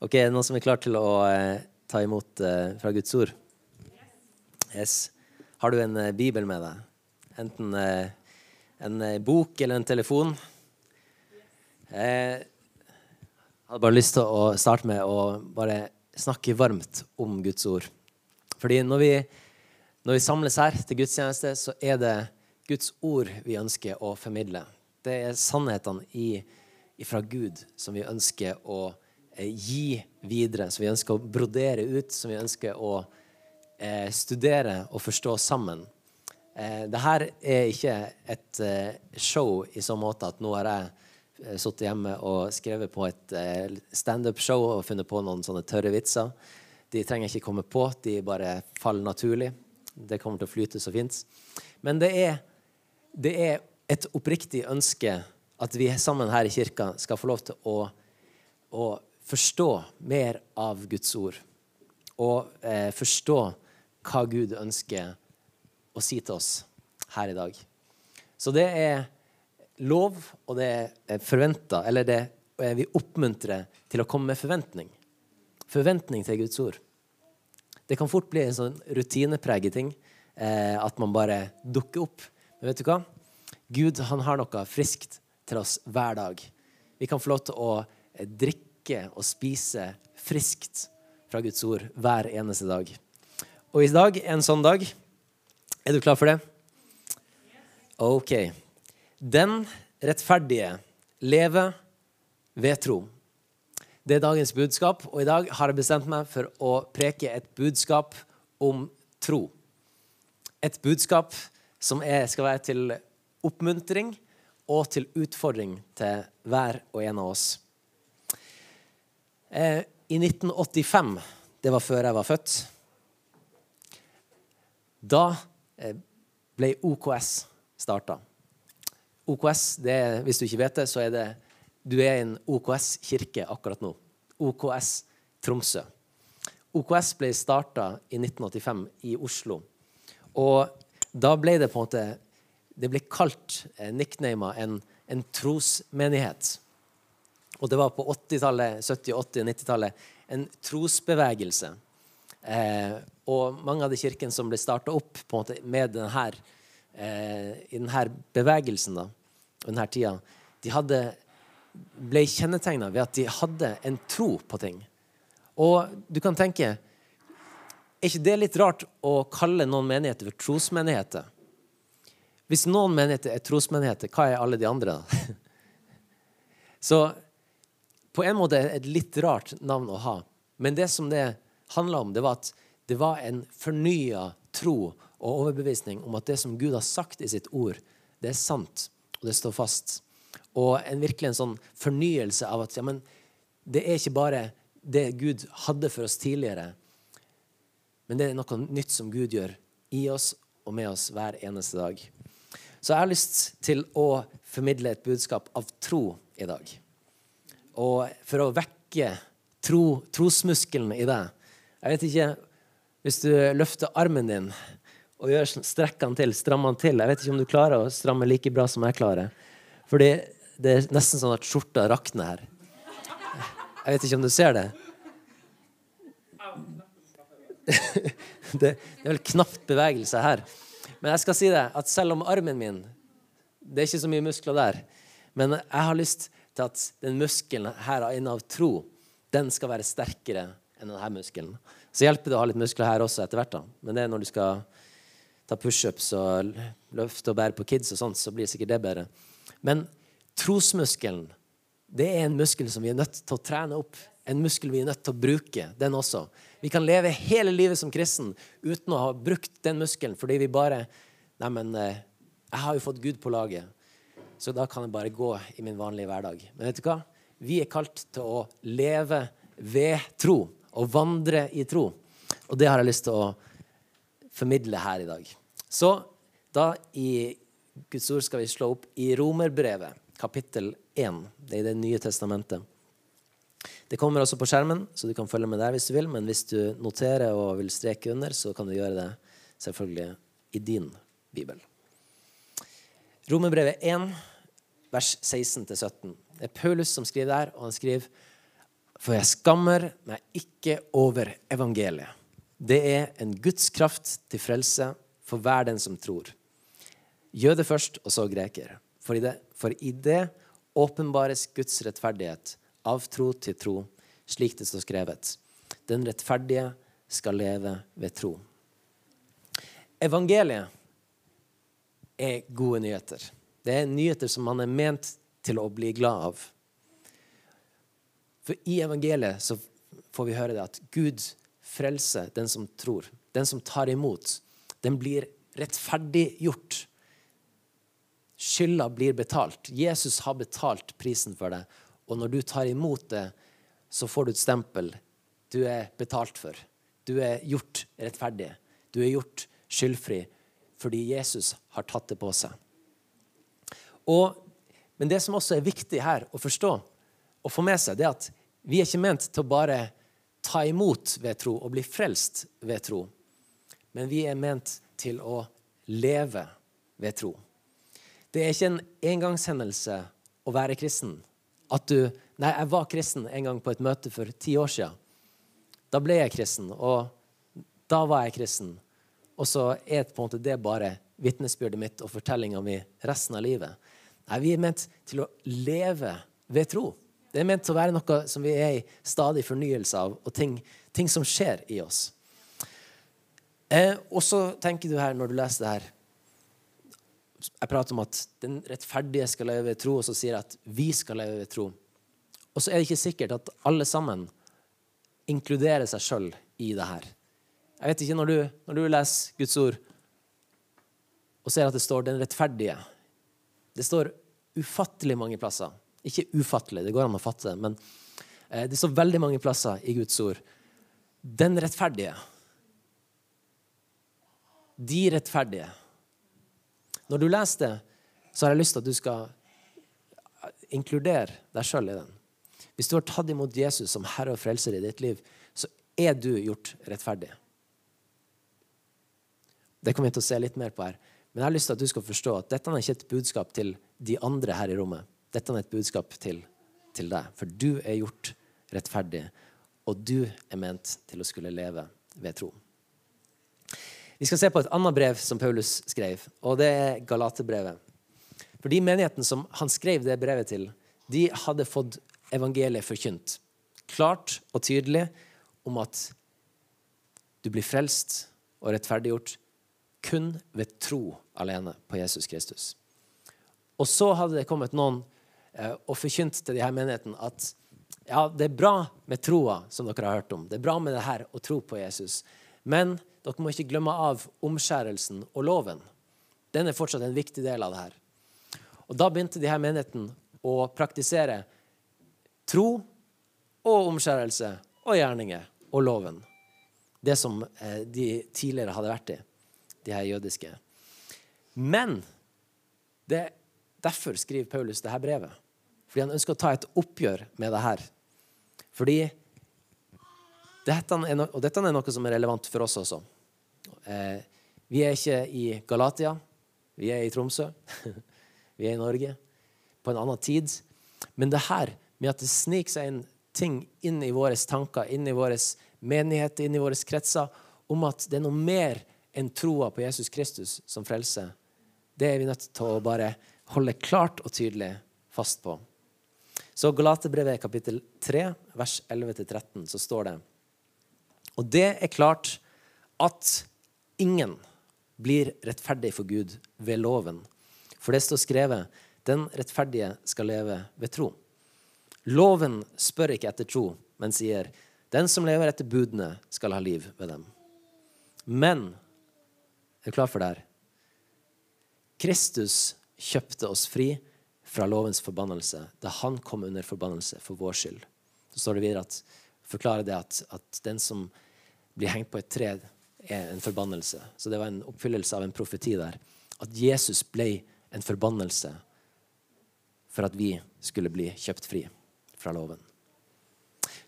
Ok, er det noen som er klar til å eh, ta imot eh, fra Guds ord? Yes. Har du en eh, bibel med deg? Enten eh, en eh, bok eller en telefon? Jeg hadde bare lyst til å starte med å bare snakke varmt om Guds ord. Fordi når vi, når vi samles her til gudstjeneste, så er det Guds ord vi ønsker å formidle. Det er sannhetene i, fra Gud som vi ønsker å eh, gi videre, som vi ønsker å brodere ut, som vi ønsker å eh, studere og forstå sammen. Eh, Dette er ikke et eh, show i så måte at nå har jeg eh, sittet hjemme og skrevet på et eh, standup-show og funnet på noen sånne tørre vitser. De trenger ikke komme på, de bare faller naturlig. Det kommer til å flyte så fint. Men det er, det er et oppriktig ønske at vi sammen her i kirka skal få lov til å, å forstå mer av Guds ord. Og eh, forstå hva Gud ønsker å si til oss her i dag. Så det er lov, og det er forventa, eller det er vi oppmuntrer til å komme med forventning. Forventning til Guds ord. Det kan fort bli en sånn rutinepreget ting. Eh, at man bare dukker opp. Men vet du hva? Gud han har noe friskt til oss hver dag. Vi kan få lov til å eh, drikke og spise friskt fra Guds ord hver eneste dag. Og i dag er en sånn dag. Er du klar for det? OK. Den rettferdige lever ved tro. Det er dagens budskap, og i dag har jeg bestemt meg for å preke et budskap om tro. Et budskap som er, skal være til oppmuntring og til utfordring til hver og en av oss. Eh, I 1985, det var før jeg var født, da eh, ble OKS starta. OKS, det hvis du ikke vet det, så er det du er i en OKS-kirke akkurat nå. OKS Tromsø. OKS ble starta i 1985 i Oslo. Og da ble det på en måte Det ble kalt eh, nicknama en, en trosmenighet. Og det var på 80-tallet, 70-, 80-, og 90-tallet en trosbevegelse. Eh, og mange av de kirkene som ble starta opp måte med denne, eh, i denne bevegelsen da, denne tida, de hadde, ble kjennetegna ved at de hadde en tro på ting. Og du kan tenke Er ikke det litt rart å kalle noen menigheter for trosmenigheter? Hvis noen menigheter er trosmenigheter, hva er alle de andre, da? Så på en måte et litt rart navn å ha. Men det som det handla om, det var at det var en fornya tro og overbevisning om at det som Gud har sagt i sitt ord, det er sant, og det står fast. Og en virkelig en sånn fornyelse av at ja, men, det er ikke bare det Gud hadde for oss tidligere, men det er noe nytt som Gud gjør i oss og med oss hver eneste dag. Så jeg har lyst til å formidle et budskap av tro i dag. Og for å vekke tro, trosmuskelen i deg Jeg vet ikke Hvis du løfter armen din og gjør strekkene til, strammer den til Jeg vet ikke om du klarer å stramme like bra som jeg klarer. Fordi det er nesten sånn at skjorta rakner her. Jeg vet ikke om du ser det. det, er vel knapt bevegelse her. Men jeg skal si det, at selv om armen min Det er ikke så mye muskler der. Men jeg har lyst til at den muskelen her inne av tro, den skal være sterkere enn denne muskelen. Så hjelper det å ha litt muskler her også etter hvert. da. Men det er når du skal ta pushups og løfte og bære på kids og sånt, så blir sikkert det bedre. Men trosmuskelen, det er en muskel som vi er nødt til å trene opp. En muskel vi er nødt til å bruke, den også. Vi kan leve hele livet som kristen uten å ha brukt den muskelen fordi vi bare Neimen, eh, jeg har jo fått Gud på laget, så da kan jeg bare gå i min vanlige hverdag. Men vet du hva? Vi er kalt til å leve ved tro og vandre i tro. Og det har jeg lyst til å formidle her i dag. Så da i Guds ord skal vi slå opp i Romerbrevet, kapittel 1. Det er i Det nye testamentet. Det kommer også på skjermen, så du kan følge med der hvis du vil. Men hvis du noterer og vil streke under, så kan du gjøre det selvfølgelig i din bibel. Romerbrevet 1, vers 16-17. Det er Paulus som skriver der, og han skriver For jeg skammer meg ikke over evangeliet. Det er en Guds kraft til frelse for hver den som tror. Jøde først, og så greker. For i det, for i det åpenbares Guds rettferdighet av tro til tro, slik det står skrevet. Den rettferdige skal leve ved tro. Evangeliet er gode nyheter. Det er nyheter som man er ment til å bli glad av. For i evangeliet så får vi høre det at Gud frelser den som tror. Den som tar imot. Den blir rettferdiggjort. Skylda blir betalt. Jesus har betalt prisen for det. Og når du tar imot det, så får du et stempel. Du er betalt for. Du er gjort rettferdig. Du er gjort skyldfri fordi Jesus har tatt det på seg. Og, men det som også er viktig her å forstå og få med seg, det er at vi er ikke ment til å bare ta imot ved tro og bli frelst ved tro. Men vi er ment til å leve ved tro. Det er ikke en engangshendelse å være kristen. At du Nei, jeg var kristen en gang på et møte for ti år siden. Da ble jeg kristen, og da var jeg kristen. Og så er på en måte det bare vitnesbyrdet mitt og fortellinga mi resten av livet. Nei, vi er ment til å leve ved tro. Det er ment til å være noe som vi er i stadig fornyelse av, og ting, ting som skjer i oss. Eh, og så tenker du her, når du leser det her Jeg prater om at den rettferdige skal leve ved tro, og så sier jeg at vi skal leve ved tro. Og så er det ikke sikkert at alle sammen inkluderer seg sjøl i det her. Jeg vet ikke, når du, når du leser Guds ord og ser at det står 'den rettferdige' Det står ufattelig mange plasser ikke ufattelig, det går an å fatte det, men eh, det står veldig mange plasser i Guds ord. Den rettferdige. De rettferdige. Når du leser det, så har jeg lyst til at du skal inkludere deg sjøl i den. Hvis du har tatt imot Jesus som Herre og Frelser i ditt liv, så er du gjort rettferdig. Det kommer vi til å se litt mer på her. Men jeg har lyst til at du skal forstå at dette er ikke et budskap til de andre her i rommet. Dette er et budskap til, til deg, for du er gjort rettferdig, og du er ment til å skulle leve ved tro. Vi skal se på et annet brev som Paulus skrev, og det er Galaterbrevet. For de menighetene som han skrev det brevet til, de hadde fått evangeliet forkynt. Klart og tydelig om at du blir frelst og rettferdiggjort kun ved tro alene på Jesus Kristus. Og så hadde det kommet noen Eh, og forkynt til de her menighetene at ja, det er bra med troa, som dere har hørt om. Det er bra med det her å tro på Jesus. Men dere må ikke glemme av omskjærelsen og loven. Den er fortsatt en viktig del av det her. Og Da begynte de her menighetene å praktisere tro og omskjærelse og gjerninger og loven. Det som eh, de tidligere hadde vært i, de her jødiske. Men det Derfor skriver Paulus dette brevet. Fordi han ønsker å ta et oppgjør med det her. Fordi dette er, no Og dette er noe som er relevant for oss også. Eh, vi er ikke i Galatia. Vi er i Tromsø. vi er i Norge. På en annen tid. Men det her med at det sniker seg inn ting inn i våre tanker, inn i våre menigheter, inn i våre kretser, om at det er noe mer enn troa på Jesus Kristus som frelse. det er vi nødt til å bare holde klart og tydelig fast på. Så Galaterbrevet kapittel 3, vers 11-13, så står det Og det er klart at ingen blir rettferdig for Gud ved loven. For det står skrevet den rettferdige skal leve ved tro. Loven spør ikke etter tro, men sier den som lever etter budene, skal ha liv ved dem. Men er du klar for det her? Kristus kjøpte oss fri fra lovens forbannelse da han kom under forbannelse for vår skyld. Så står det videre at forklarer det at, at den som blir hengt på et tre, er en forbannelse. Så det var en oppfyllelse av en profeti der. At Jesus ble en forbannelse for at vi skulle bli kjøpt fri fra loven.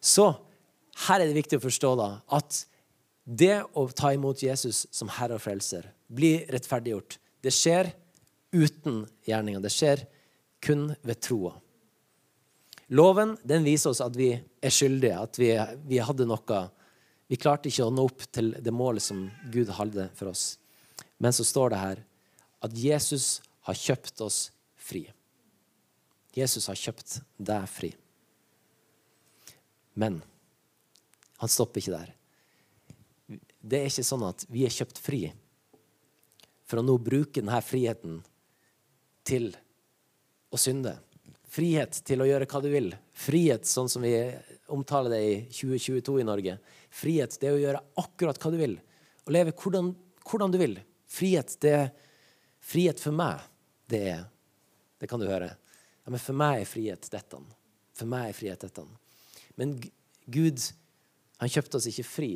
Så her er det viktig å forstå da, at det å ta imot Jesus som Herre og Frelser, bli rettferdiggjort, det skjer uten gjerninga. Det skjer kun ved troa. Loven den viser oss at vi er skyldige, at vi, vi hadde noe Vi klarte ikke å nå opp til det målet som Gud hadde for oss. Men så står det her at Jesus har kjøpt oss fri. Jesus har kjøpt deg fri. Men han stopper ikke der. Det er ikke sånn at vi er kjøpt fri for å nå bruke denne friheten til å synde. Frihet til å gjøre hva du vil. Frihet sånn som vi omtaler det i 2022 i Norge. Frihet det er å gjøre akkurat hva du vil. Å leve hvordan, hvordan du vil. Frihet, det er frihet for meg. Det er Det kan du høre. Ja, men for meg er frihet dette. For meg er frihet dette. Men Gud, han kjøpte oss ikke fri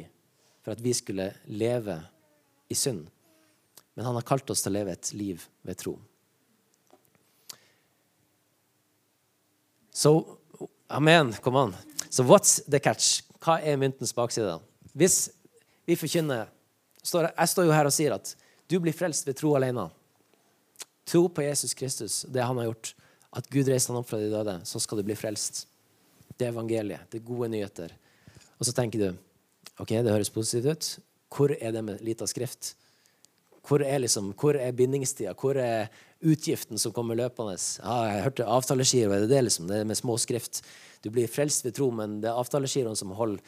for at vi skulle leve i synd. Men han har kalt oss til å leve et liv ved tro. Så Amen. Kom an. Så what's the catch? Hva er myntens bakside? Hvis vi forkynner Jeg står jo her og sier at du blir frelst ved tro alene. Tro på Jesus Kristus, det han har gjort. At Gud reiste han opp fra de døde. Så skal du bli frelst. Det er evangeliet. Det er gode nyheter. Og så tenker du ok, det høres positivt ut. Hvor er det med lita skrift? Hvor er, liksom, hvor er bindingstida? Hvor er utgiften som kommer løpende? Ja, jeg hørte avtaleskiver. Er det det, liksom? Det er med småskrift. Du blir frelst ved tro, men det er avtaleskiroen som holder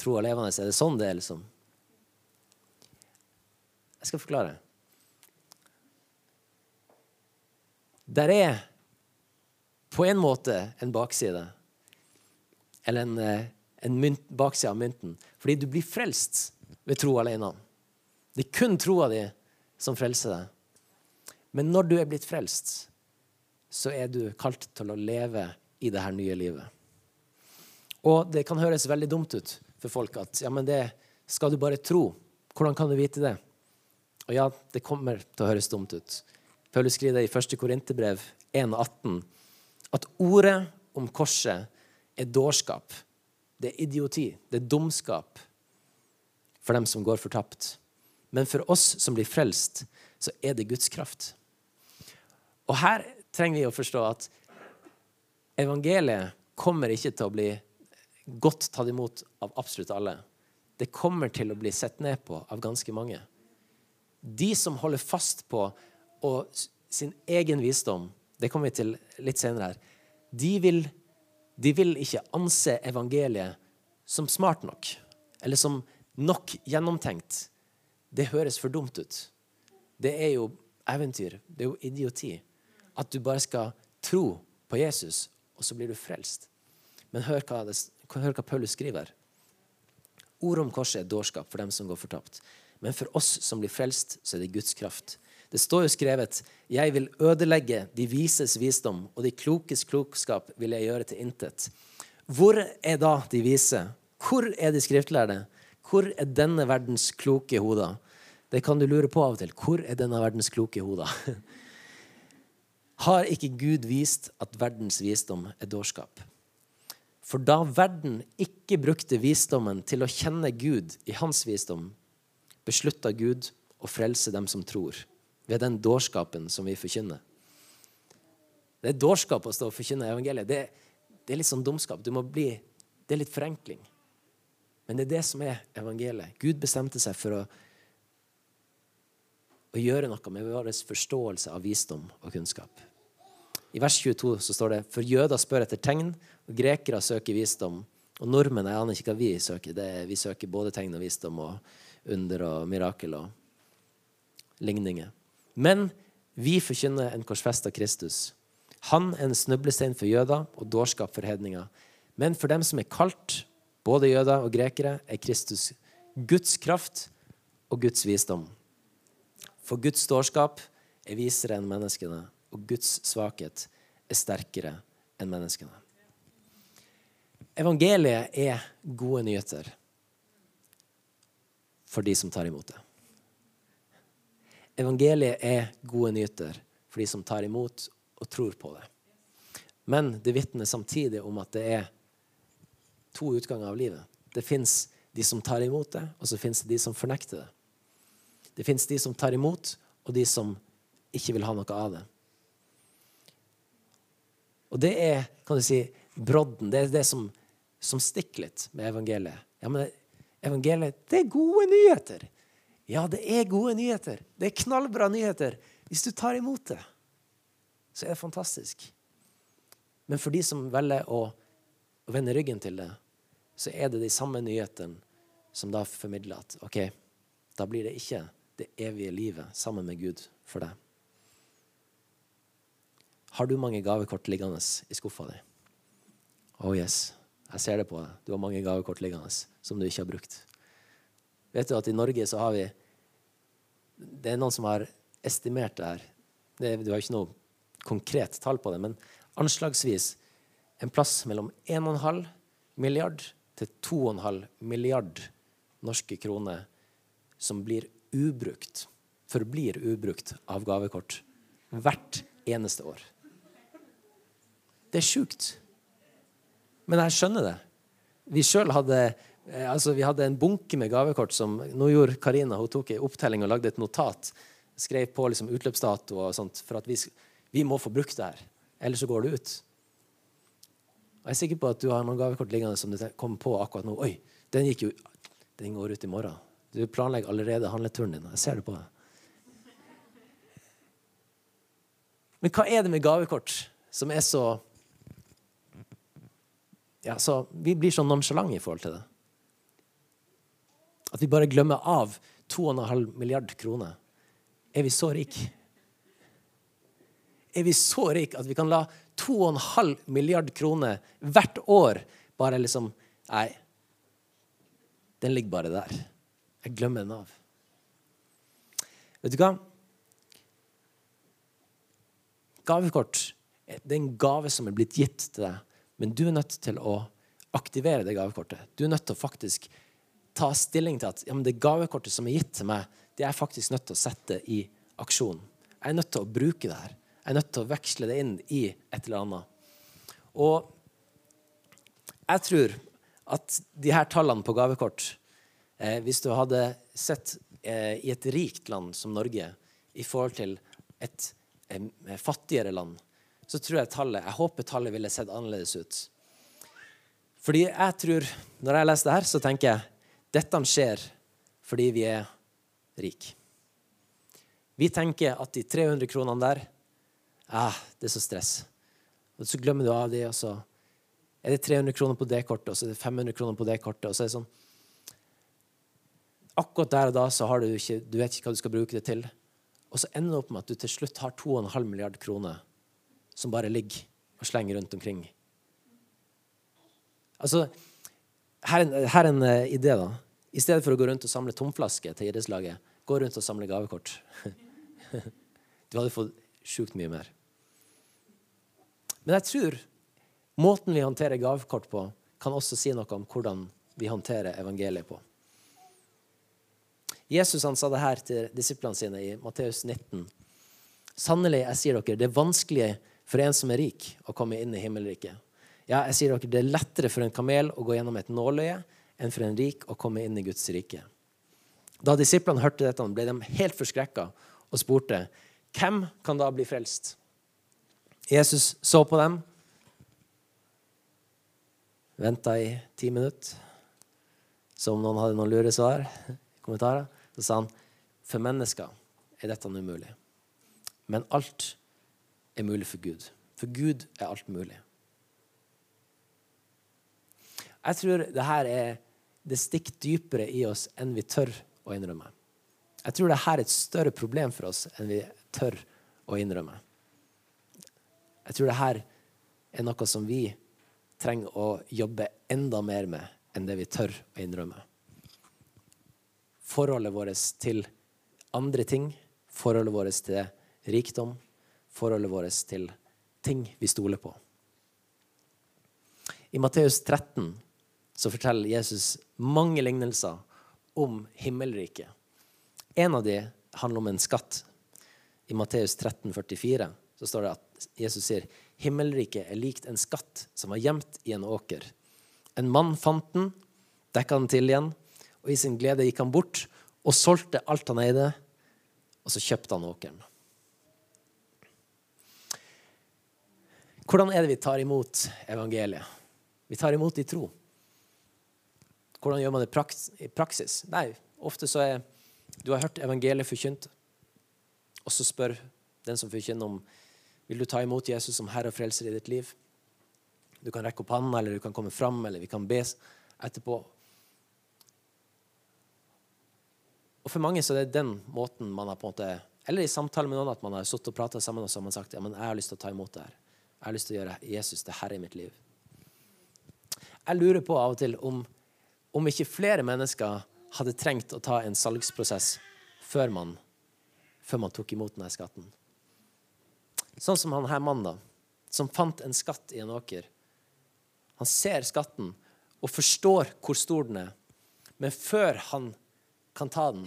troa levende. Er det sånn det er, liksom? Jeg skal forklare. Der er på en måte en bakside. Eller en, eh, mynt, bakside av mynten. Fordi du blir frelst ved tro alene. Det er kun troa di som frelser deg. Men når du er blitt frelst, så er du kalt til å leve i det her nye livet. Og det kan høres veldig dumt ut for folk at ja, men det skal du bare tro. Hvordan kan du vite det? Og ja, det kommer til å høres dumt ut. Paulus skriver i 1. Korinterbrev 1,18 at ordet om korset er dårskap. Det er idioti. Det er dumskap for dem som går fortapt. Men for oss som blir frelst, så er det Guds kraft. Og her trenger vi å forstå at evangeliet kommer ikke til å bli godt tatt imot av absolutt alle. Det kommer til å bli sett ned på av ganske mange. De som holder fast på sin egen visdom, det kommer vi til litt senere her, de vil, de vil ikke anse evangeliet som smart nok, eller som nok gjennomtenkt det høres for dumt ut. Det er jo eventyr. Det er jo idioti. At du bare skal tro på Jesus, og så blir du frelst. Men hør hva, det, hør hva Paulus skriver. Ordet om korset er dårskap for dem som går fortapt. Men for oss som blir frelst, så er det Guds kraft. Det står jo skrevet Jeg vil ødelegge de vises visdom, og de klokes klokskap vil jeg gjøre til intet. Hvor er da de vise? Hvor er de skriftlærde? Hvor er denne verdens kloke hoder? Det kan du lure på av og til. Hvor er denne verdens kloke hoder? Har ikke Gud vist at verdens visdom er dårskap? For da verden ikke brukte visdommen til å kjenne Gud i hans visdom, beslutta Gud å frelse dem som tror, ved den dårskapen som vi forkynner. Det er dårskap å stå og forkynne evangeliet. Det, det er litt sånn dumskap. Bli, det er litt forenkling. Men det er det som er evangeliet. Gud bestemte seg for å, å gjøre noe med vår forståelse av visdom og kunnskap. I vers 22 så står det for jøder spør etter tegn, og grekere søker visdom. Og nordmenn jeg aner ikke hva vi søker. Er, vi søker både tegn og visdom og under og mirakel og ligninger. Men vi forkynner en korsfesta Kristus. Han er en snublestein for jøder og dårskap for hedninger. Men for dem som er kalt, både jøder og grekere, er Kristus Guds kraft og Guds visdom. For Guds dårskap er visere enn menneskene, og Guds svakhet er sterkere enn menneskene. Evangeliet er gode nyheter for de som tar imot det. Evangeliet er gode nyheter for de som tar imot og tror på det. Men det vitner samtidig om at det er to utganger av livet. Det fins de som tar imot det, og så fins det de som fornekter det. Det fins de som tar imot, og de som ikke vil ha noe av det. Og det er kan du si, brodden. Det er det som, som stikker litt med evangeliet. Ja, men evangeliet, det er gode nyheter. Ja, det er gode nyheter. Det er knallbra nyheter. Hvis du tar imot det, så er det fantastisk. Men for de som velger å, vende ryggen til det, så er det de samme nyhetene som da formidler at OK, da blir det ikke det evige livet sammen med Gud for deg. Har du mange gavekort liggende i skuffa di? Oh yes, jeg ser det på deg. Du har mange gavekort liggende som du ikke har brukt. Vet du at i Norge så har vi Det er noen som har estimert det her. Det, du har ikke noe konkret tall på det, men anslagsvis en plass mellom 1,5 milliard til 2,5 milliard norske kroner som blir ubrukt, forblir ubrukt av gavekort hvert eneste år. Det er sjukt. Men jeg skjønner det. Vi sjøl hadde, altså, vi hadde en bunke med gavekort som Nå gjorde Karina hun tok en opptelling og lagde et notat. Skrev på liksom utløpsdato og sånt for at vi, vi må få brukt det her. Ellers så går det ut. Og Jeg er sikker på at du har noen gavekort liggende som du kommer på akkurat nå. Oi, den gikk jo den går ut i morgen. Du planlegger allerede handleturen din. Jeg ser det på deg. Men hva er det med gavekort som er så ja, så Vi blir så nonsjalante i forhold til det. At vi bare glemmer av 2,5 milliard kroner. Er vi så rike? Er vi så rike at vi kan la 2,5 milliard kroner hvert år bare liksom Nei, den ligger bare der. Jeg glemmer den av. Vet du hva? Gavekort det er en gave som er blitt gitt til deg men du er nødt til å aktivere det gavekortet. Du er nødt til å faktisk ta stilling til at ja, det gavekortet som er gitt til meg, det er jeg faktisk nødt til å sette i aksjon. Jeg er nødt til å bruke det her. Jeg er nødt til å veksle det inn i et eller annet. Og jeg tror at de her tallene på gavekort eh, Hvis du hadde sett eh, i et rikt land som Norge i forhold til et eh, fattigere land, så tror jeg tallet Jeg håper tallet ville sett annerledes ut. Fordi jeg tror, Når jeg leser det her, så tenker jeg dette skjer fordi vi er rike. Vi tenker at de 300 kronene der ah, det er så stress. Og Så glemmer du av det, og så er det 300 kroner på det kortet, og så er det 500 kroner på det kortet. og så er det sånn Akkurat der og da så har du ikke, du vet ikke hva du skal bruke det til. Og så ender det opp med at du til slutt har 2,5 milliard kroner som bare ligger og slenger rundt omkring. Altså, her er, her er en uh, idé, da. I stedet for å gå rundt og samle tomflasker til idrettslaget, gå rundt og samle gavekort. du hadde fått sjukt mye mer. Men jeg tror måten vi håndterer gavekort på, kan også si noe om hvordan vi håndterer evangeliet på. Jesus han sa det her til disiplene sine i Matteus 19. Sannelig, jeg sier dere, det er vanskelig for en som er rik, å komme inn i himmelriket. Ja, jeg sier dere, Det er lettere for en kamel å gå gjennom et nåløye enn for en rik å komme inn i Guds rike. Da disiplene hørte dette, ble de helt forskrekka og spurte hvem kan da bli frelst. Jesus så på dem, venta i ti minutter, så om noen hadde noen lure svar. kommentarer. Så sa han for mennesker er dette umulig. Men alt er mulig for Gud. For Gud er alt mulig. Jeg tror det her er det stikker dypere i oss enn vi tør å innrømme. Jeg tror det her er et større problem for oss enn vi tør å innrømme. Jeg tror det her er noe som vi trenger å jobbe enda mer med enn det vi tør å innrømme. Forholdet vårt til andre ting, forholdet vårt til rikdom, forholdet vårt til ting vi stoler på. I Matteus 13 så forteller Jesus mange lignelser om himmelriket. En av de handler om en skatt. I Matteus 13, 44 så står det at Jesus sier himmelriket er likt en skatt som var gjemt i en åker. En mann fant den, dekka den til igjen, og i sin glede gikk han bort og solgte alt han eide, og så kjøpte han åkeren. Hvordan er det vi tar imot evangeliet? Vi tar imot i tro. Hvordan gjør man det i praksis? Nei, ofte så er Du har hørt evangeliet forkynt, og så spør den som forkynner om vil du ta imot Jesus som Herre og Frelser i ditt liv. Du kan rekke opp hånden, eller du kan komme fram, eller vi kan be etterpå. Og For mange så er det den måten man har på en måte Eller i samtale med noen at man har sittet og prata sammen og så har man sagt ja, men jeg har lyst til å ta imot det her. Jeg har lyst til å gjøre Jesus til herre i mitt liv. Jeg lurer på av og til om, om ikke flere mennesker hadde trengt å ta en salgsprosess før man, før man tok imot denne skatten. Sånn som han her mannen, da, som fant en skatt i en åker. Han ser skatten og forstår hvor stor den er, men før han kan ta den,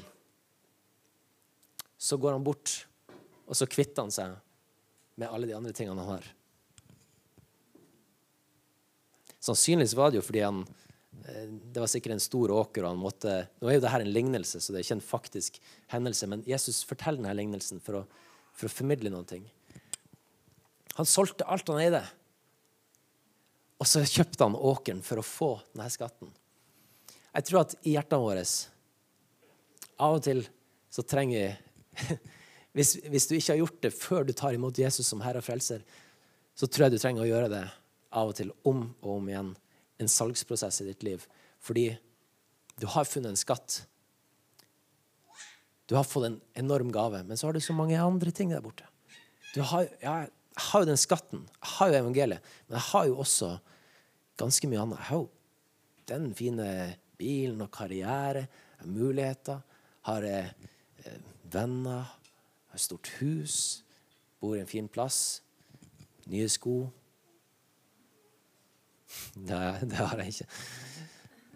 så går han bort, og så kvitter han seg med alle de andre tingene han har. Sannsynligvis var det jo fordi han det var sikkert en stor åker, og han måtte Nå er jo dette en lignelse, så det er ikke en faktisk hendelse, men Jesus forteller denne lignelsen for å, for å formidle noen ting. Han solgte alt han eide, og så kjøpte han åkeren for å få denne skatten. Jeg tror at i hjertene våre av og til så trenger hvis, hvis, du ikke har gjort det før du tar imot Jesus som Herre og Frelser, så tror jeg du trenger å gjøre det av og til om og om igjen. En salgsprosess i ditt liv. Fordi du har funnet en skatt. Du har fått en enorm gave, men så har du så mange andre ting der borte. Har, jeg har jo den skatten, jeg har jo evangeliet, men jeg har jo også ganske mye annet. Jeg har jo den fine bilen og karriere, muligheter har eh, venner, har stort hus, bor i en fin plass, nye sko. Nei, det har jeg ikke.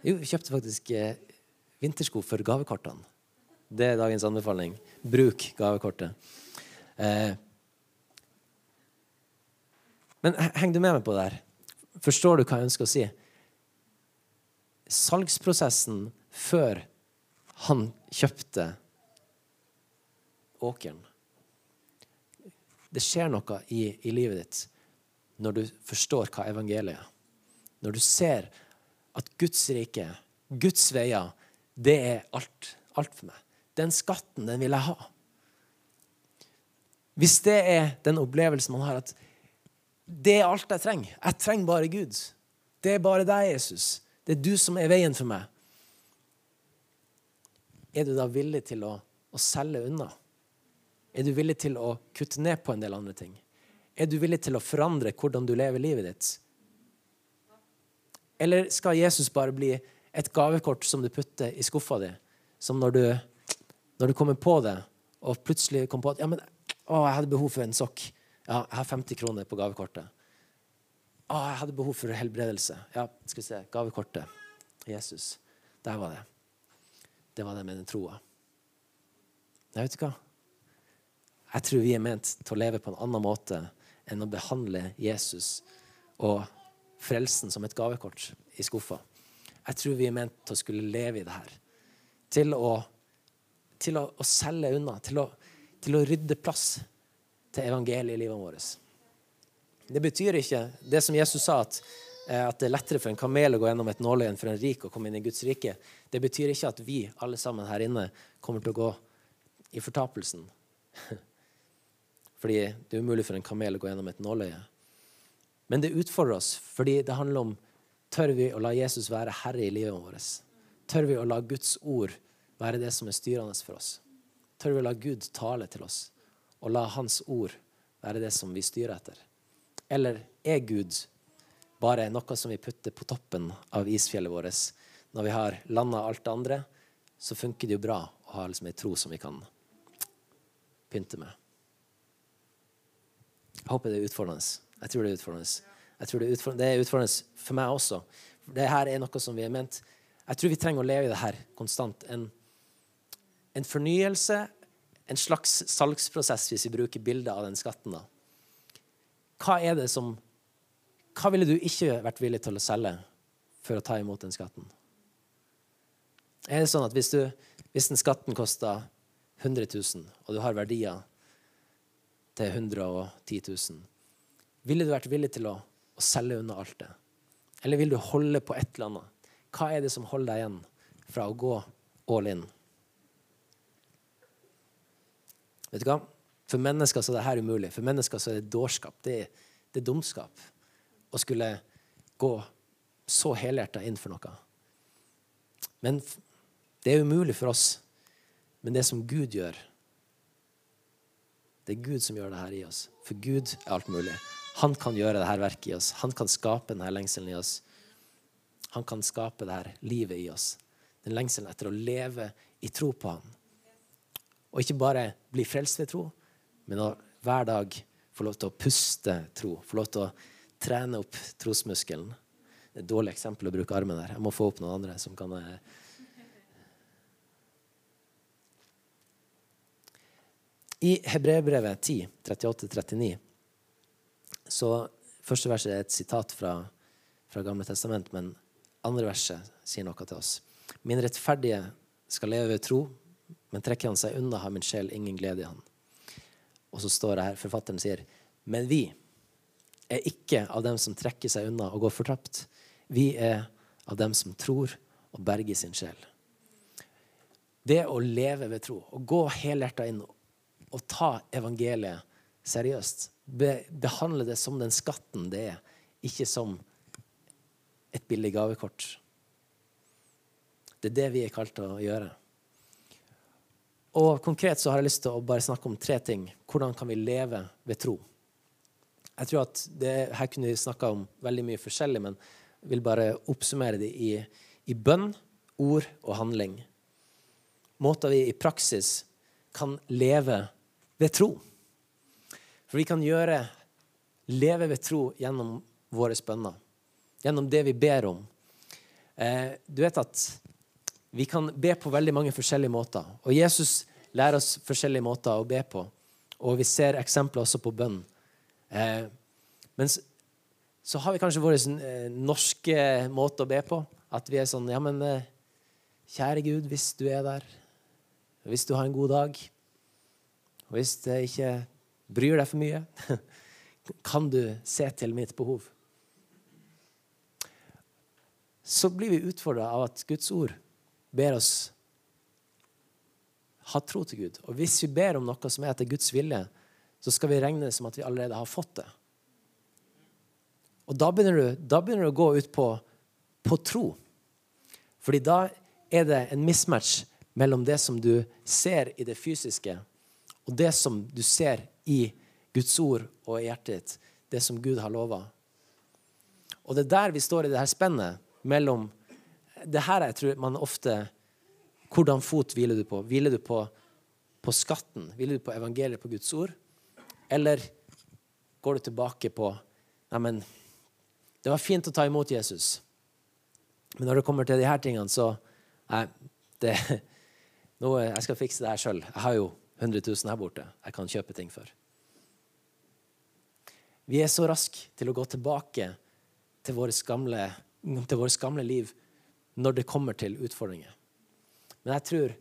Jo, jeg kjøpte faktisk eh, vintersko for gavekortene. Det er dagens anbefaling. Bruk gavekortet. Eh, men heng du med meg på det her? Forstår du hva jeg ønsker å si? Salgsprosessen før han kjøpte åkeren. Det skjer noe i, i, livet ditt når du forstår hva evangeliet er. Når du ser at Guds rike, Guds veier, det er alt, alt for meg. Den skatten, den vil jeg ha. Hvis det er den opplevelsen man har, at det er alt jeg trenger Jeg trenger bare Gud. Det er bare deg, Jesus. Det er du som er veien for meg er du da villig til å, å, selge unna? Er du villig til å kutte ned på en del andre ting? Er du villig til å forandre hvordan du lever livet ditt? Eller skal Jesus bare bli et gavekort som du putter i skuffa di? Som når du, når du kommer på det, og plutselig kommer på at ja, men, å, jeg hadde behov for en sokk. Ja, jeg har 50 kroner på gavekortet. Å, jeg hadde behov for helbredelse. Ja, skal vi se. Gavekortet. Jesus. Der var det det var det med den troa. Jeg vet ikke hva. Jeg tror vi er ment til å leve på en annen måte enn å behandle Jesus og frelsen som et gavekort i skuffa. Jeg tror vi er ment til å skulle leve i det her. Til å, til å, å selge unna. Til å, til å, rydde plass til evangeliet i livet vårt. Det betyr ikke det som Jesus sa, at Eh, at det er lettere for en kamel å gå gjennom et nåløye enn for en rik å komme inn i Guds rike. Det betyr ikke at vi alle sammen her inne kommer til å gå i fortapelsen. Fordi det er umulig for en kamel å gå gjennom et nåløye. Men det utfordrer oss, fordi det handler om tør vi å la Jesus være herre i livet vårt. Tør vi å la Guds ord være det som er styrende for oss. Tør vi å la Gud tale til oss, og la Hans ord være det som vi styrer etter. Eller er Gud bare noe som vi putter på toppen av isfjellet vårt. Når vi har landa alt det andre, så funker det jo bra å ha liksom ei tro som vi kan pynte med. Jeg håper det er utfordrende. Jeg tror det er utfordrende. Jeg tror det er utfordrende, det er utfordrende for meg også. Det her er noe som vi har ment. Jeg tror vi trenger å leve i det her konstant. En, en fornyelse, en slags salgsprosess, hvis vi bruker bildet av den skatten. da. Hva er det som hva ville du ikke vært villig til å selge for å ta imot den skatten? Er det sånn at hvis, du, hvis den skatten koster 100 000, og du har verdier til 110 000, Ville du vært villig til å, å selge unna alt det? Eller vil du holde på et eller annet? Hva er det som holder deg igjen fra å gå all in? Vet du hva? For mennesker så er det her umulig. For mennesker så er det dårskap. Det er, det er dumskap å skulle gå så helhjerta inn for noe. Men det er umulig for oss. Men det som Gud gjør, det er Gud som gjør det her i oss. For Gud er alt mulig. Han kan gjøre det her verket i oss. Han kan skape denne lengselen i oss. Han kan skape det her livet i oss. Den lengselen etter å leve i tro på Han. Og ikke bare bli frelst ved tro, men å hver dag få lov til å puste tro. Få lov til å trene opp trosmuskelen. Det er et dårlig eksempel å bruke armen der. Jeg må få opp noen andre som kan eh, I Hebreerbrevet 10, 38-39, så Første verset er et sitat fra, fra Gamle testament, men andre verset sier noe til oss. Min rettferdige skal leve ved tro, men trekker han seg unna, har min sjel ingen glede i han. Og så står det her, forfatteren sier, men vi er ikke av dem som trekker seg unna og går fortapt. Vi er av dem som tror og berger sin sjel. Det å leve ved tro, å gå helhjerta inn og ta evangeliet seriøst. Be, behandle det som den skatten det er, ikke som et billig gavekort. Det er det vi er kalt til å gjøre. Og Konkret så har jeg lyst til å bare snakke om tre ting. Hvordan kan vi leve ved tro? Jeg tror at det, Her kunne vi snakka om veldig mye forskjellig, men jeg vil bare oppsummere det i, i bønn, ord og handling. Måter vi i praksis kan leve ved tro. For vi kan gjøre leve ved tro gjennom våre bønner. Gjennom det vi ber om. Eh, du vet at vi kan be på veldig mange forskjellige måter. Og Jesus lærer oss forskjellige måter å be på. Og vi ser eksempler også på bønn. Eh, men så, har vi kanskje vår eh, norske måte å be på. At vi er sånn Ja, men eh, kjære Gud, hvis du er der, hvis du har en god dag og hvis det ikke bryr deg for mye, kan du se til mitt behov. Så blir vi utfordra av at Guds ord ber oss ha tro til Gud. Og hvis vi ber om noe som er etter Guds vilje, så skal vi regne det som at vi allerede har fått det. Og da begynner du, da begynner du å gå ut på, på tro. Fordi da er det en mismatch mellom det som du ser i det fysiske, og det som du ser i Guds ord og i hjertet ditt, det som Gud har lova. Og det er der vi står i det her spennet mellom Det her jeg tror man ofte Hvordan fot hviler du på? Hviler du på, på skatten? Hviler du på evangeliet, på Guds ord? Eller går du tilbake på Neimen, det var fint å ta imot Jesus, men når det kommer til de her tingene, så Nei, det, nå, jeg skal fikse det her sjøl. Jeg har jo 100 000 her borte jeg kan kjøpe ting for. Vi er så raske til å gå tilbake til vårt gamle, gamle liv når det kommer til utfordringer. Men jeg tror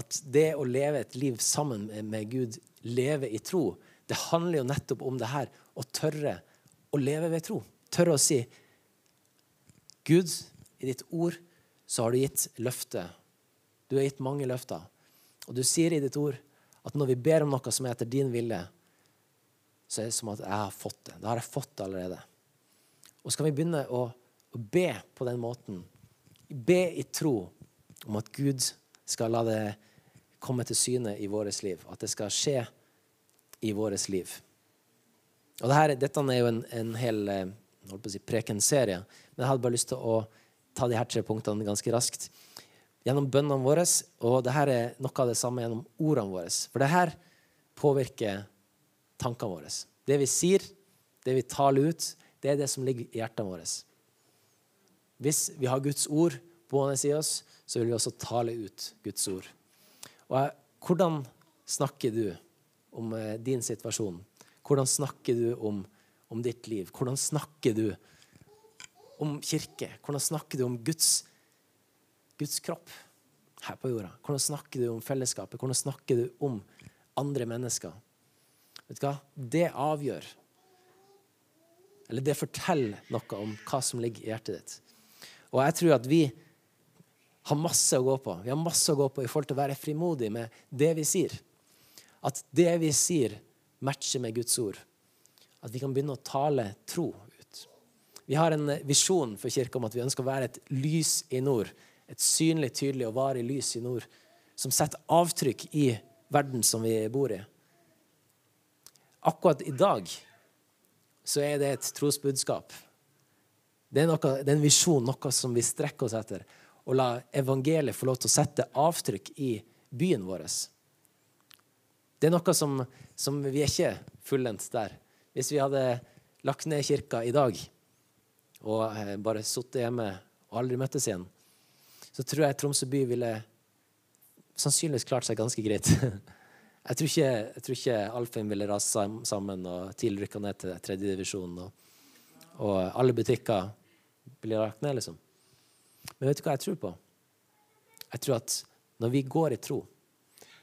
at det å leve et liv sammen med Gud, leve i tro, det handler jo nettopp om det her å tørre å leve ved tro. Tørre å si Gud, i ditt ord så har du gitt løfte. Du har gitt mange løfter. Og du sier i ditt ord at når vi ber om noe som er etter din vilje, så er det som at jeg har fått det. Da har jeg fått det allerede. Og så kan vi begynne å, å be på den måten, be i tro om at Gud skal la det komme til syne i vårt liv, at det skal skje i vårt liv. Og dette, dette er jo en, en hel eh, si, prekenserie, men jeg hadde bare lyst til å ta de her tre punktene ganske raskt gjennom bønnene våre. Og dette er noe av det samme gjennom ordene våre. For det her påvirker tankene våre. Det vi sier, det vi taler ut, det er det som ligger i hjertene våre. Hvis vi har Guds ord boende i oss, så vil vi også tale ut Guds ord. Og hvordan snakker du om eh, din situasjon? Hvordan snakker du om, om ditt liv? Hvordan snakker du om kirke? Hvordan snakker du om Guds Guds kropp her på jorda? Hvordan snakker du om fellesskapet? Hvordan snakker du om andre mennesker? Vet du hva? Det avgjør Eller det forteller noe om hva som ligger i hjertet ditt. Og jeg tror at vi har masse å gå på. Vi har masse å gå på i forhold til å være frimodige med det vi sier. At det vi sier, matcher med Guds ord. At vi kan begynne å tale tro ut. Vi har en visjon for kirka om at vi ønsker å være et lys i nord. Et synlig, tydelig og varig lys i nord som setter avtrykk i verden som vi bor i. Akkurat i dag så er det et trosbudskap. Det er, noe, det er en visjon, noe som vi strekker oss etter Å la evangeliet få lov til å sette avtrykk i byen vår. Det er noe som, som vi er ikke fullendt der. Hvis vi hadde lagt ned kirka i dag og eh, bare sittet hjemme og aldri møttes igjen, så tror jeg Tromsø by ville sannsynligvis klart seg ganske greit. Jeg tror ikke, jeg tror ikke Alfheim ville rase sammen og TIL rykka ned til tredjedivisjon. Og, og alle butikker blir lagt ned, liksom. Men vet du hva jeg tror på? Jeg tror at når vi går i tro,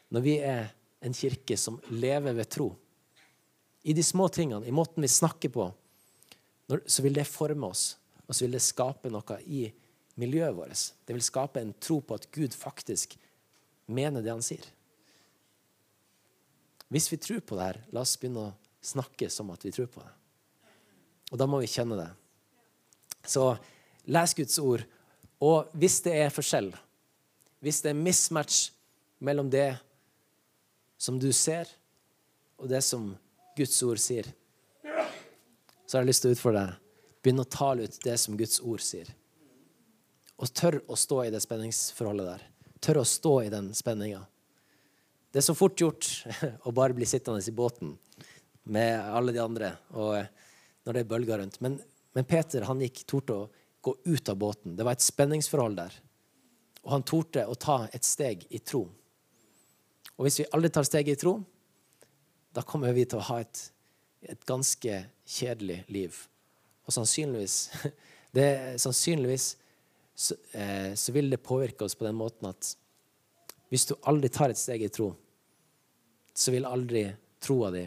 når vi er en kirke som lever ved tro, i de små tingene, i måten vi snakker på, så vil det forme oss, og så vil det skape noe i miljøet vårt. Det vil skape en tro på at Gud faktisk mener det han sier. Hvis vi tror på det her, la oss begynne å snakke som at vi tror på det. Og da må vi kjenne det. Så les Guds ord og hvis det er forskjell, hvis det er mismatch mellom det som du ser, og det som Guds ord sier, så har jeg lyst til å utfordre deg. Begynn å tale ut det som Guds ord sier. Og tør å stå i det spenningsforholdet der. Tør å stå i den spenninga. Det er så fort gjort å bare bli sittende i båten med alle de andre og når det er bølger rundt. Men, men Peter han gikk torde å gå ut av båten. Det var et spenningsforhold der. Og han torde å ta et steg i tro. Og hvis vi aldri tar steg i tro, da kommer vi til å ha et, et ganske kjedelig liv. Og sannsynligvis, det, sannsynligvis så, eh, så, vil det påvirke oss på den måten at hvis du aldri tar et steg i tro, så vil aldri troa di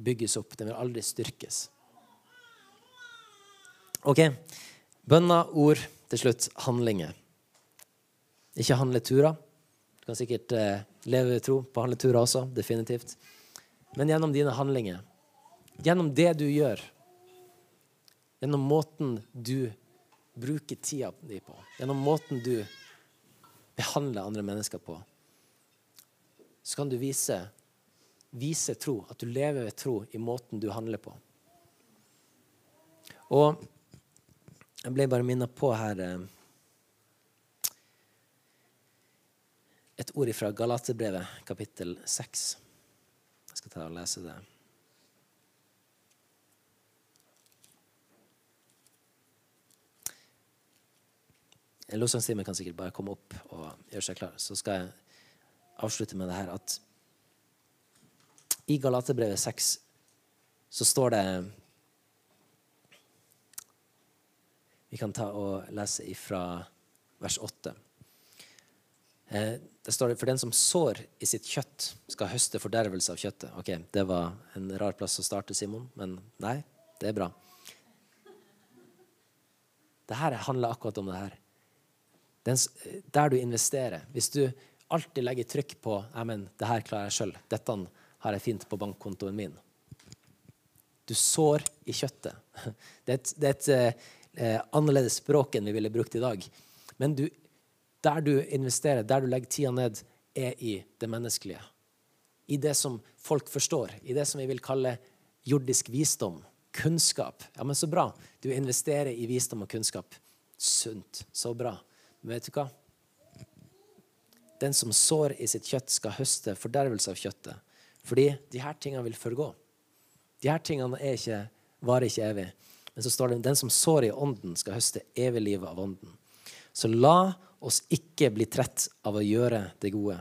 bygges opp. Den vil aldri styrkes. OK. Bønner, ord, til slutt handlinger. Ikke handleturer. Du kan sikkert eh, leve i tro på handleturer også, definitivt. Men gjennom dine handlinger, gjennom det du gjør, gjennom måten du bruker tida di på, gjennom måten du behandler andre mennesker på, så kan du vise, vise tro, at du lever ved tro i måten du handler på. Og jeg ble bare minna på her eh, et ord fra Galaterbrevet, kapittel 6. Jeg skal ta og lese det. Lovsangstimen kan sikkert bare komme opp og gjøre seg klar. Så skal jeg avslutte med det her at i Galaterbrevet 6 så står det Vi kan ta og lese ifra vers 8. Eh, det står For den som sår i sitt kjøtt, skal høste fordervelse av kjøttet. Ok, Det var en rar plass å starte, Simon, men nei, det er bra. Det her handler akkurat om det her. Den, der du investerer. Hvis du alltid legger trykk på men, det her klarer jeg sjøl, dette har jeg fint på bankkontoen min. Du sår i kjøttet. Det er et, det er et eh, annerledes språk enn vi ville brukt i dag. Men du, der du investerer, der du legger tida ned, er i det menneskelige. I det som folk forstår. I det som vi vil kalle jordisk visdom. Kunnskap. Ja, men så bra. Du investerer i visdom og kunnskap. Sunt. Så bra. Vet du hva? Den som sår i sitt kjøtt, skal høste fordervelse av kjøttet. Fordi de her tingene vil forgå. De her tingene ikke, varer ikke evig. Men så står det den som sår i ånden, skal høste evig liv av ånden. Så la oss ikke bli trett av å gjøre det gode.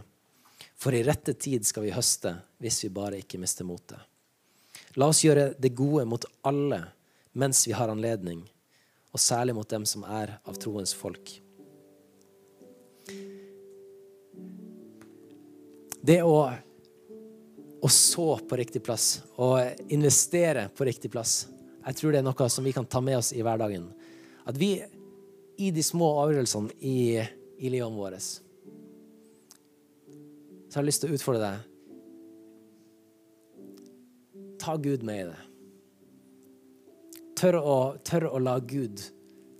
For i rette tid skal vi høste hvis vi bare ikke mister motet. La oss gjøre det gode mot alle mens vi har anledning, og særlig mot dem som er av troens folk. Det å, å så på riktig plass og investere på riktig plass Jeg tror det er noe som vi kan ta med oss i hverdagen. At vi i de små avgjørelsene i, i livet våre Så har jeg lyst til å utfordre deg. Ta Gud med i det. Tør å, tør å la Gud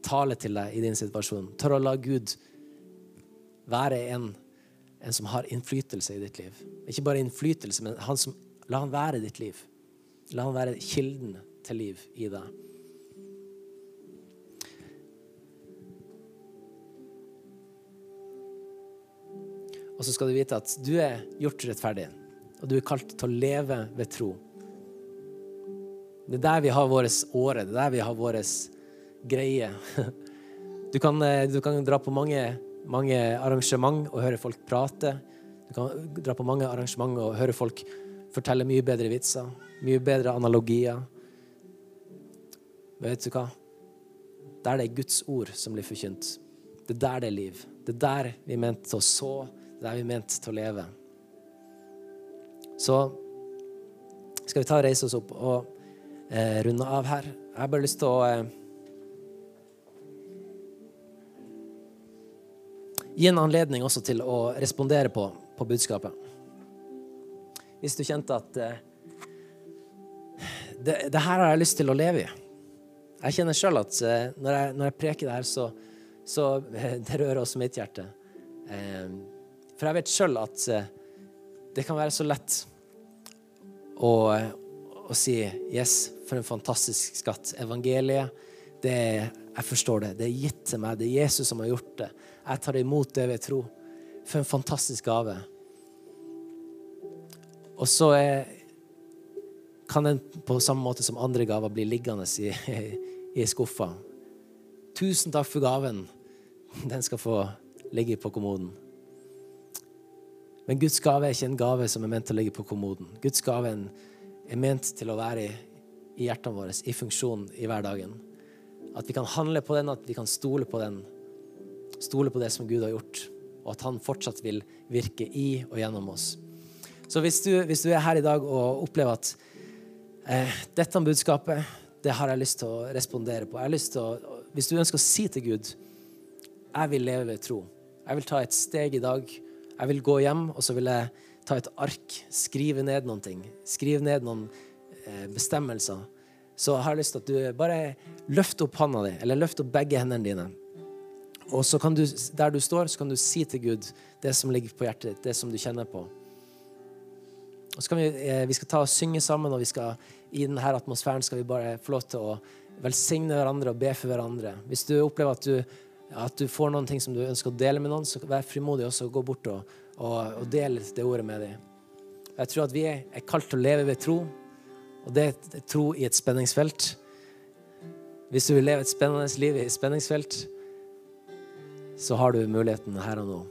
tale til deg i din situasjon. Tør å la Gud være en, en som har innflytelse i ditt liv. Ikke bare innflytelse, men han som, la han være ditt liv. La han være kilden til liv i deg. Og så skal du vite at du er gjort rettferdig, og du er kalt til å leve ved tro. Det er der vi har vår åre, det er der vi har vår greie. Du kan, eh, du kan dra på mange, mange arrangement og høre folk prate. Du kan dra på mange arrangement og høre folk fortelle mye bedre vitser, mye bedre analogier. Men vet du hva? Der det er Guds ord som blir forkynt. Det er der det er liv. Det er der vi er ment til å så. Det er der vi er ment til å leve. Så skal vi ta og reise oss opp og eh, runde av her. Jeg har bare lyst til å eh, Gi en anledning også til å respondere på, på budskapet. Hvis du kjente at eh, det, det, her har jeg lyst til å leve i. Jeg kjenner sjøl at eh, når, jeg, når, jeg, preker det her, så, så det rører også mitt hjerte. Eh, for jeg vet sjøl at eh, det kan være så lett å, å si 'yes, for en fantastisk skatt'. Evangeliet, det, jeg forstår det. Det er gitt til meg. Det er Jesus som har gjort det. Jeg tar imot det ved tro. For en fantastisk gave. Og så er, kan den på samme måte som andre gaver bli liggende i, i skuffa. Tusen takk for gaven. Den skal få ligge på kommoden. Men Guds gave er ikke en gave som er ment til å ligge på kommoden. Guds gave er ment til å være i, i hjertene våre, i funksjon i hverdagen. At vi kan handle på den, at vi kan stole på den. Stole på det som Gud har gjort, og at han fortsatt vil virke i og gjennom oss. Så hvis du, hvis du er her i dag og opplever at eh, dette budskapet, det har jeg lyst til å respondere på. Å, hvis du ønsker å si til Gud jeg vil leve ved tro. Jeg vil ta et steg i dag. Jeg vil gå hjem, og så vil jeg ta et ark, skrive ned noen ting. Skrive ned noen eh, bestemmelser så har jeg lyst til at du bare løfter opp hånda di, eller løfter opp begge hendene dine. Og så kan du, der du står, så kan du si til Gud det som ligger på hjertet ditt, det som du kjenner på. Og så kan vi, eh, vi skal ta og synge sammen, og vi skal, i denne atmosfæren skal vi bare få lov til å velsigne hverandre og be for hverandre. Hvis du opplever at du, at du får noen ting som du ønsker å dele med noen, så vær frimodig også og gå bort og, og, og del det ordet med dem. Jeg tror at vi er, er kalt til å leve ved tro. Og det er tro i et spenningsfelt. Hvis du vil leve et spennende liv i et spenningsfelt, så har du muligheten her og nå.